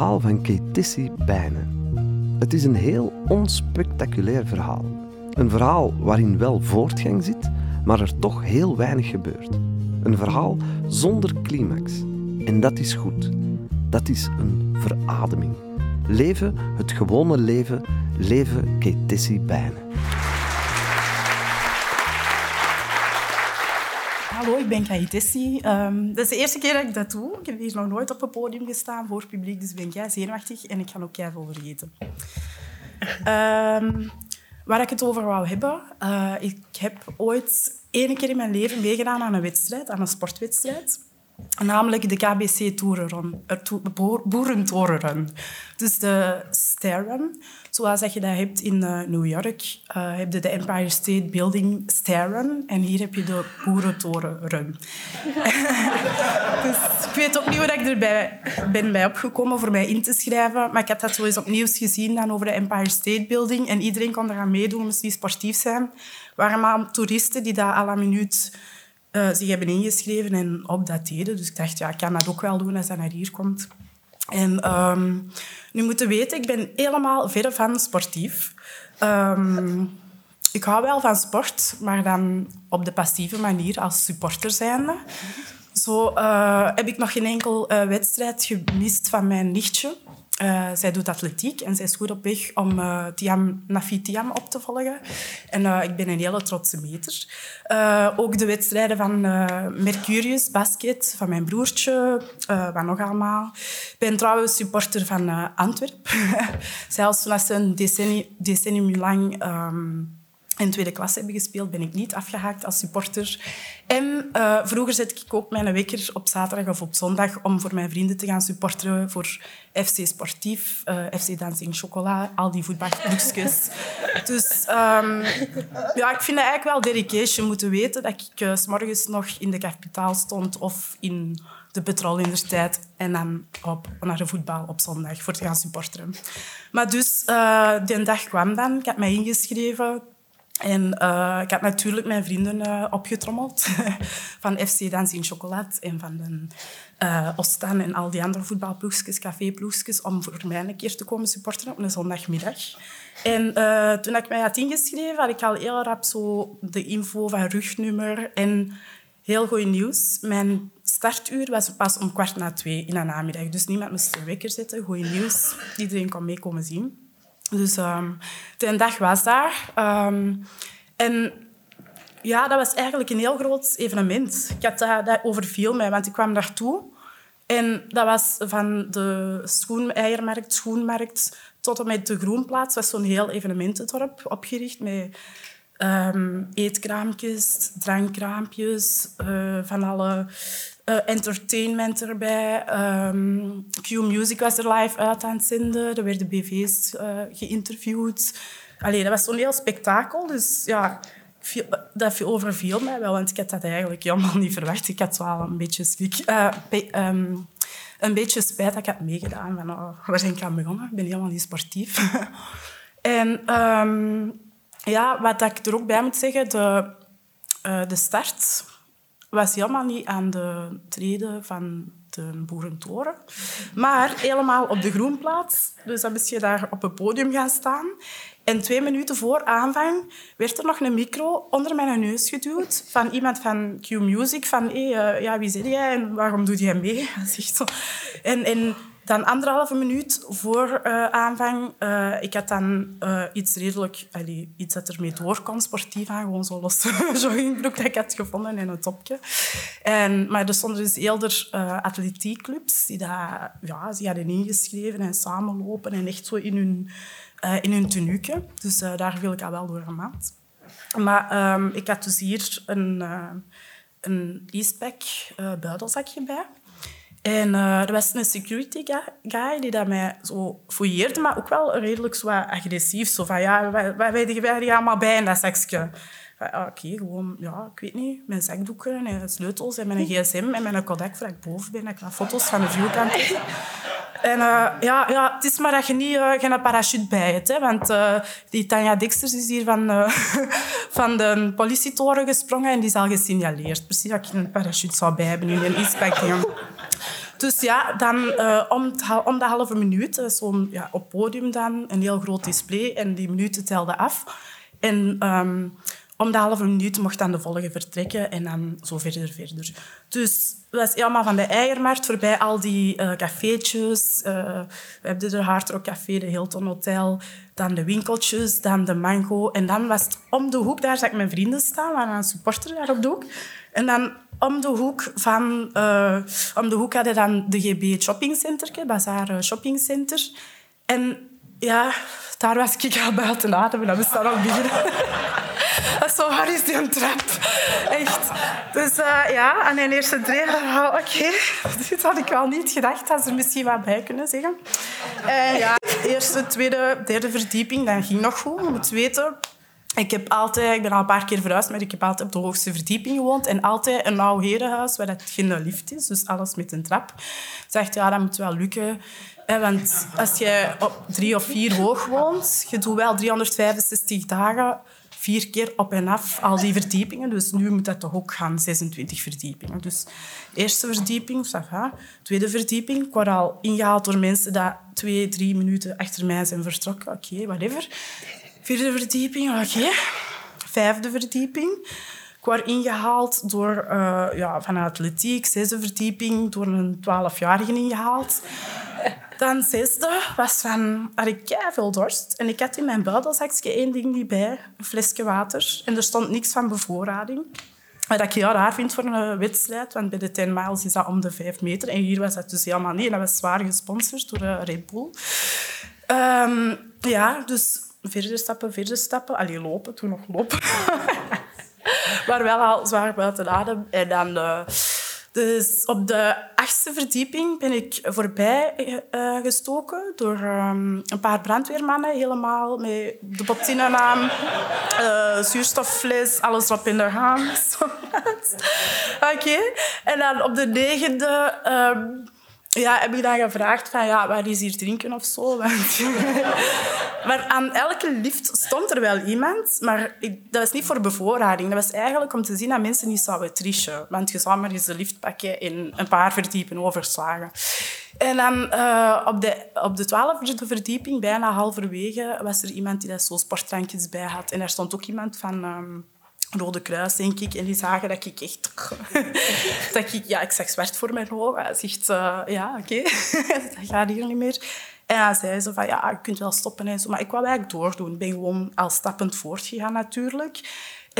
Verhaal van Ketissi Bijnen. Het is een heel onspectaculair verhaal. Een verhaal waarin wel voortgang zit, maar er toch heel weinig gebeurt. Een verhaal zonder climax. En dat is goed. Dat is een verademing. Leven het gewone leven, leven Ketissi Bijnen. Hallo, ik ben Kaitessi. Um, dat is de eerste keer dat ik dat doe. Ik heb hier nog nooit op een podium gestaan voor publiek, dus ben ik zenuwachtig en ik ga ook jij veel vergeten. Um, waar ik het over wou hebben, uh, ik heb ooit één keer in mijn leven meegedaan aan een wedstrijd, aan een sportwedstrijd. Namelijk de KBC Toerenrun, Boerentorenrun. Dus de Stair Run. Zoals dat je dat hebt in uh, New York, uh, heb je de Empire State Building Stair Run. En hier heb je de Boerentorenrun. dus ik weet ook niet hoe ik erbij ben bij opgekomen voor mij in te schrijven. Maar ik heb dat zo eens opnieuw gezien dan over de Empire State Building. En iedereen kon eraan meedoen, niet sportief zijn. Er waren maar toeristen die dat à la minuut uh, zich hebben ingeschreven en op dat deden. Dus ik dacht, ja, ik kan dat ook wel doen als hij naar hier komt. En um, nu moeten weten, ik ben helemaal verre van sportief. Um, ik hou wel van sport, maar dan op de passieve manier als supporter zijnde. Zo uh, heb ik nog geen enkel uh, wedstrijd gemist van mijn nichtje. Uh, zij doet atletiek en zij is goed op weg om uh, Tiam, Nafi Tiam op te volgen. En uh, ik ben een hele trotse meter. ook de wedstrijden van Mercurius Basket, van mijn broertje, wat nog allemaal. Ik ben trouwens supporter van Antwerpen. Zelfs toen ze een decennie, decennium lang... Um, in tweede klas hebben gespeeld, ben ik niet afgehaakt als supporter. En uh, vroeger zet ik ook mijn wekker op zaterdag of op zondag om voor mijn vrienden te gaan supporteren voor FC Sportief, uh, eh, FC Dancing Chocola, al die voetbalclubjes. dus um, ja, ik vind het eigenlijk wel dedication moeten weten dat ik uh, s morgens nog in de kapitaal stond of in de petroluniversiteit en dan op, naar de voetbal op zondag voor te gaan supporteren. Maar dus, uh, die dag kwam dan. Ik had mij ingeschreven en uh, ik had natuurlijk mijn vrienden uh, opgetrommeld van FC Dans in Chocolade en van de uh, Ostan en al die andere voetbalploegjes, caféploegjes, om voor mij een keer te komen supporteren op een zondagmiddag. En toen ik mij had ingeschreven, had ik al heel rap zo de info van rugnummer en heel goed nieuws. Mijn startuur was pas om kwart na twee in de namiddag, dus niemand moest een wekker zetten. Goed nieuws, iedereen kon mee komen zien. Dus um, de dag was daar. Um, en ja, dat was eigenlijk een heel groot evenement. Ik had dat, dat overviel mij, want ik kwam daartoe. En dat was van de schoen, eiermarkt, schoenmarkt tot en met de Groenplaats. Dat was zo'n heel evenementendorp opgericht met um, eetkraampjes, drankkraampjes, uh, van alle uh, entertainment erbij. Um, Q Music was er live uit aan het zenden. Er werden BV's uh, geïnterviewd. Allee, dat was zo'n heel spektakel. Dus ja, dat overviel mij wel, want ik had dat eigenlijk helemaal niet verwacht. Ik had wel een beetje schrik. Uh, um, een beetje spijt dat ik had meegedaan. Van, oh, waar ben ik aan begonnen? Ik ben helemaal niet sportief. en um, ja, wat ik er ook bij moet zeggen, de, de start was helemaal niet aan de treden van de boerentoren, maar helemaal op de groenplaats. Dus dan moest je daar op het podium gaan staan. En twee minuten voor aanvang werd er nog een micro onder mijn neus geduwd van iemand van Q Music. Van, hey, uh, ja, wie zit jij en waarom doe jij mee? En, en dan anderhalve minuut voor uh, aanvang, uh, ik had dan uh, iets redelijk, allee, iets dat ermee door kon, sportief aan, gewoon zo los joggingbroek dat ik had gevonden en een topje. En, maar er stonden dus eerder atletiekclubs die, dat, ja, die hadden ingeschreven en samenlopen en echt zo in hun, in hun tenuke. Dus daar viel ik al wel door een maand. Maar um, ik had dus hier een, een Eastpack buidelzakje bij. En uh, er was een security guy die dat mij zo fouilleerde, maar ook wel redelijk zo agressief. Zo van, ja, wij, wij, hier allemaal bij in dat zakje. Oké, gewoon, ja, ik weet niet, mijn zakdoeken en sleutels en mijn gsm en mijn Kodak voor ik boven ben, ik foto's van de viewkant En uh, ja, ja, het is maar dat je niet uh, geen parachute bij hebt. Hè, want die Tanja Dixters is hier van, van de politietoren gesprongen en die is al gesignaleerd. Precies dat ik een parachute zou bij hebben in een inspectie. Dus ja, dan eh, om, om de halve minuut, zo'n ja, op podium dan, een heel groot display en die minuten telden af. En ehm, om de halve minuut mocht dan de volgende vertrekken en dan zo verder, verder. Dus dat is helemaal van de Eiermarkt voorbij al die uh, cafeetjes. We hebben de Hard Rock Café, de Hilton Hotel, dan de winkeltjes, dan de Mango. En dan was het om de hoek, daar zag ik mijn vrienden staan, waren een supporter daar op de hoek. En dan om de hoek van... Uh, om de hoek hadden dan de GB Shoppingcenter, Bazaar Shoppingcenter. En ja, daar was ik al buiten adem en staan al binnen. zo, waar is die een trap? Echt. Dus uh, ja, aan een eerste drie, oh, oké. Dit had ik al niet gedacht. Had ze misschien wat bij kunnen zeggen. En ja, eerste, tweede, derde verdieping, dat ging nog goed. Je moet weten, ik, heb altijd, ik ben al een paar keer verhuisd, maar ik heb altijd op de hoogste verdieping gewoond. En altijd een oud herenhuis waar het geen lift is, dus alles met een trap. Ik dacht, ja, dat moet wel lukken. Want als je op drie of vier hoog woont, je doet wel 365 dagen vier keer op en af al die verdiepingen. Dus nu moet dat toch ook gaan, 26 verdiepingen. Dus eerste verdieping, ça Tweede verdieping, ik word al ingehaald door mensen die twee, drie minuten achter mij zijn vertrokken. Oké, whatever. Vierde verdieping, oké. Vijfde verdieping. Ik word ingehaald door, uh, ja, van atletiek. Zesde verdieping door een twaalfjarige ingehaald. Dan zesde was van, had ik veel dorst. En ik had in mijn buidelzakje één ding niet bij, een flesje water. En er stond niks van bevoorrading. Wat ik heel raar vind voor een wedstrijd, want bij de 10 miles is dat om de 5 meter. En hier was dat dus helemaal niet. En dat was zwaar gesponsord door uh, Red Bull. Um, ja, dus verder stappen, verder stappen. Allee, lopen, toen nog lopen. maar wel al zwaar buiten adem. En dan... Uh, dus op de achtste verdieping ben ik voorbij uh, gestoken door um, een paar brandweermannen, helemaal met de bottinen aan, uh, zuurstoffles, alles op in de hand. Oké. En dan op de negende... Um, ja, heb ik dan gevraagd van, ja, waar is hier drinken of zo? maar aan elke lift stond er wel iemand, maar ik, dat was niet voor bevoorrading. Dat was eigenlijk om te zien dat mensen niet zouden trichen. Want je zou maar eens de lift pakken en een paar verdiepen overslagen. En dan uh, op de, op de twaalfde verdieping, bijna halverwege, was er iemand die daar zo sportdrankjes bij had. En daar stond ook iemand van... Um, Rode Kruis, denk ik. En die zagen dat ik echt... dat ik, ja, ik zag zwart voor mijn ogen. Hij zegt, uh, ja, oké, okay. dat gaat hier niet meer. En hij zei zo van, ja, je kunt wel stoppen en zo. Maar ik wou eigenlijk doordoen. Ik ben gewoon al stappend voortgegaan, natuurlijk.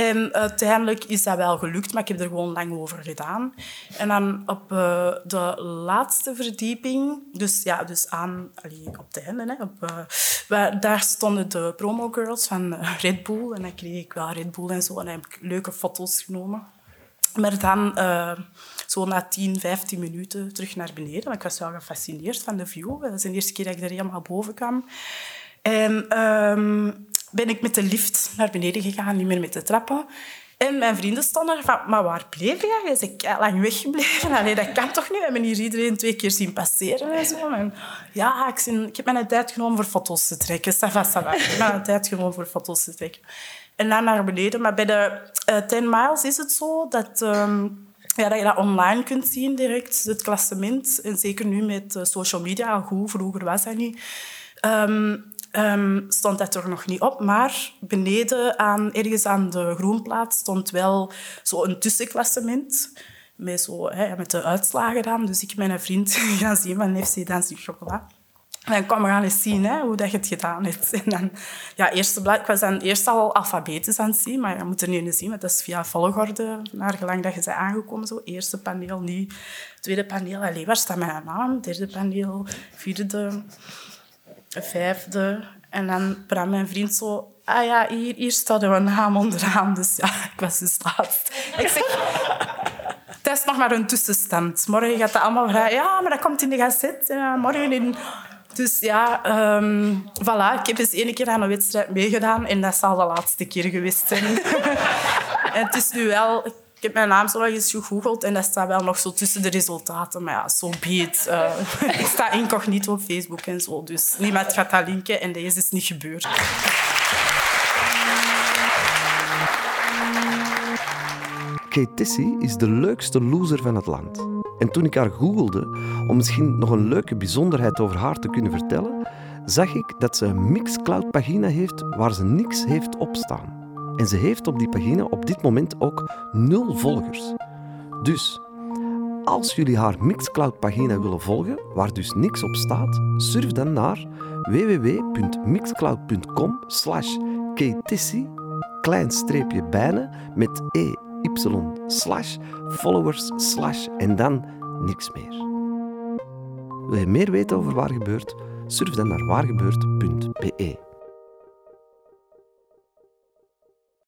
En uiteindelijk is dat wel gelukt, maar ik heb er gewoon lang over gedaan. En dan op uh, de laatste verdieping, dus, ja, dus aan, op het einde, hè, op, uh, waar, daar stonden de promo girls van Red Bull. En dan kreeg ik wel Red Bull en zo. En dan heb ik leuke foto's genomen. Maar dan, zo na 10, 15 minuten, terug naar beneden. Want ik was wel gefascineerd van de view. Dat is de eerste keer dat ik er helemaal boven kwam. En um, ben ik met de lift naar beneden gegaan, niet meer met de trappen. En mijn vrienden stonden er van, maar waar bleef je? Je bent lang weggebleven. Allee, dat kan toch niet? We hebben hier iedereen twee keer zien passeren. En zo. En ja, ik, ik heb mijn tijd genomen voor foto's te trekken. Ik heb mijn tijd genomen voor foto's te trekken. En dan naar beneden. Maar bij de uh, eh, 10 miles is het zo dat... Um, ja, dat je dat online kunt zien direct, het klassement. En zeker nu met uh, social media, al goed, vroeger was dat niet. Um, um, stond dat er nog niet op. Maar beneden, aan, ergens aan de groenplaats, stond wel zo een tussenklassement. Met, zo, hè, met de uitslagen dan. Dus ik met een vriend gaan zien van FC Dancing Chocola. En dan kwam we gaan eens zien hè, hoe dat je het gedaan hebt. En dan, ja, eerste blad, ik was dan eerst al alfabetisch aan het zien, maar je moet er nu eens zien, want dat is via volgorde, naar gelang dat je bent aangekomen. Zo. Eerste paneel, nu tweede paneel. Allee, waar staat mijn naam? Derde paneel, vierde vijfde. En dan Bram, mijn vriend, zo... Ah ja, hier, hier staat een naam onderaan. Dus ja, ik was dus laatst. Ik zeg... Het is nog maar een tussenstand. Morgen gaat dat allemaal vragen. Ja, maar dat komt in de gazet. Ja, morgen in... Dus ja, um, voilà. Ik heb eens één keer aan een wedstrijd meegedaan. En dat zal de laatste keer geweest zijn. en het is nu wel... Ik heb mijn naam zo eens gegoogeld en dat staat wel nog zo tussen de resultaten. Maar ja, zo so be it. Uh, ik sta incognito op Facebook en zo, dus niemand gaat dat linken en deze is niet gebeurd. Kate is de leukste loser van het land. En toen ik haar googelde om misschien nog een leuke bijzonderheid over haar te kunnen vertellen, zag ik dat ze een Mixcloud-pagina heeft waar ze niks heeft opstaan. En ze heeft op die pagina op dit moment ook nul volgers. Dus als jullie haar Mixcloud-pagina willen volgen, waar dus niks op staat, surf dan naar www.mixcloud.com slash klein streepje bijna, met e, y, slash, followers, slash en dan niks meer. Wil je meer weten over Waar Gebeurt? Surf dan naar waargebeurt.be.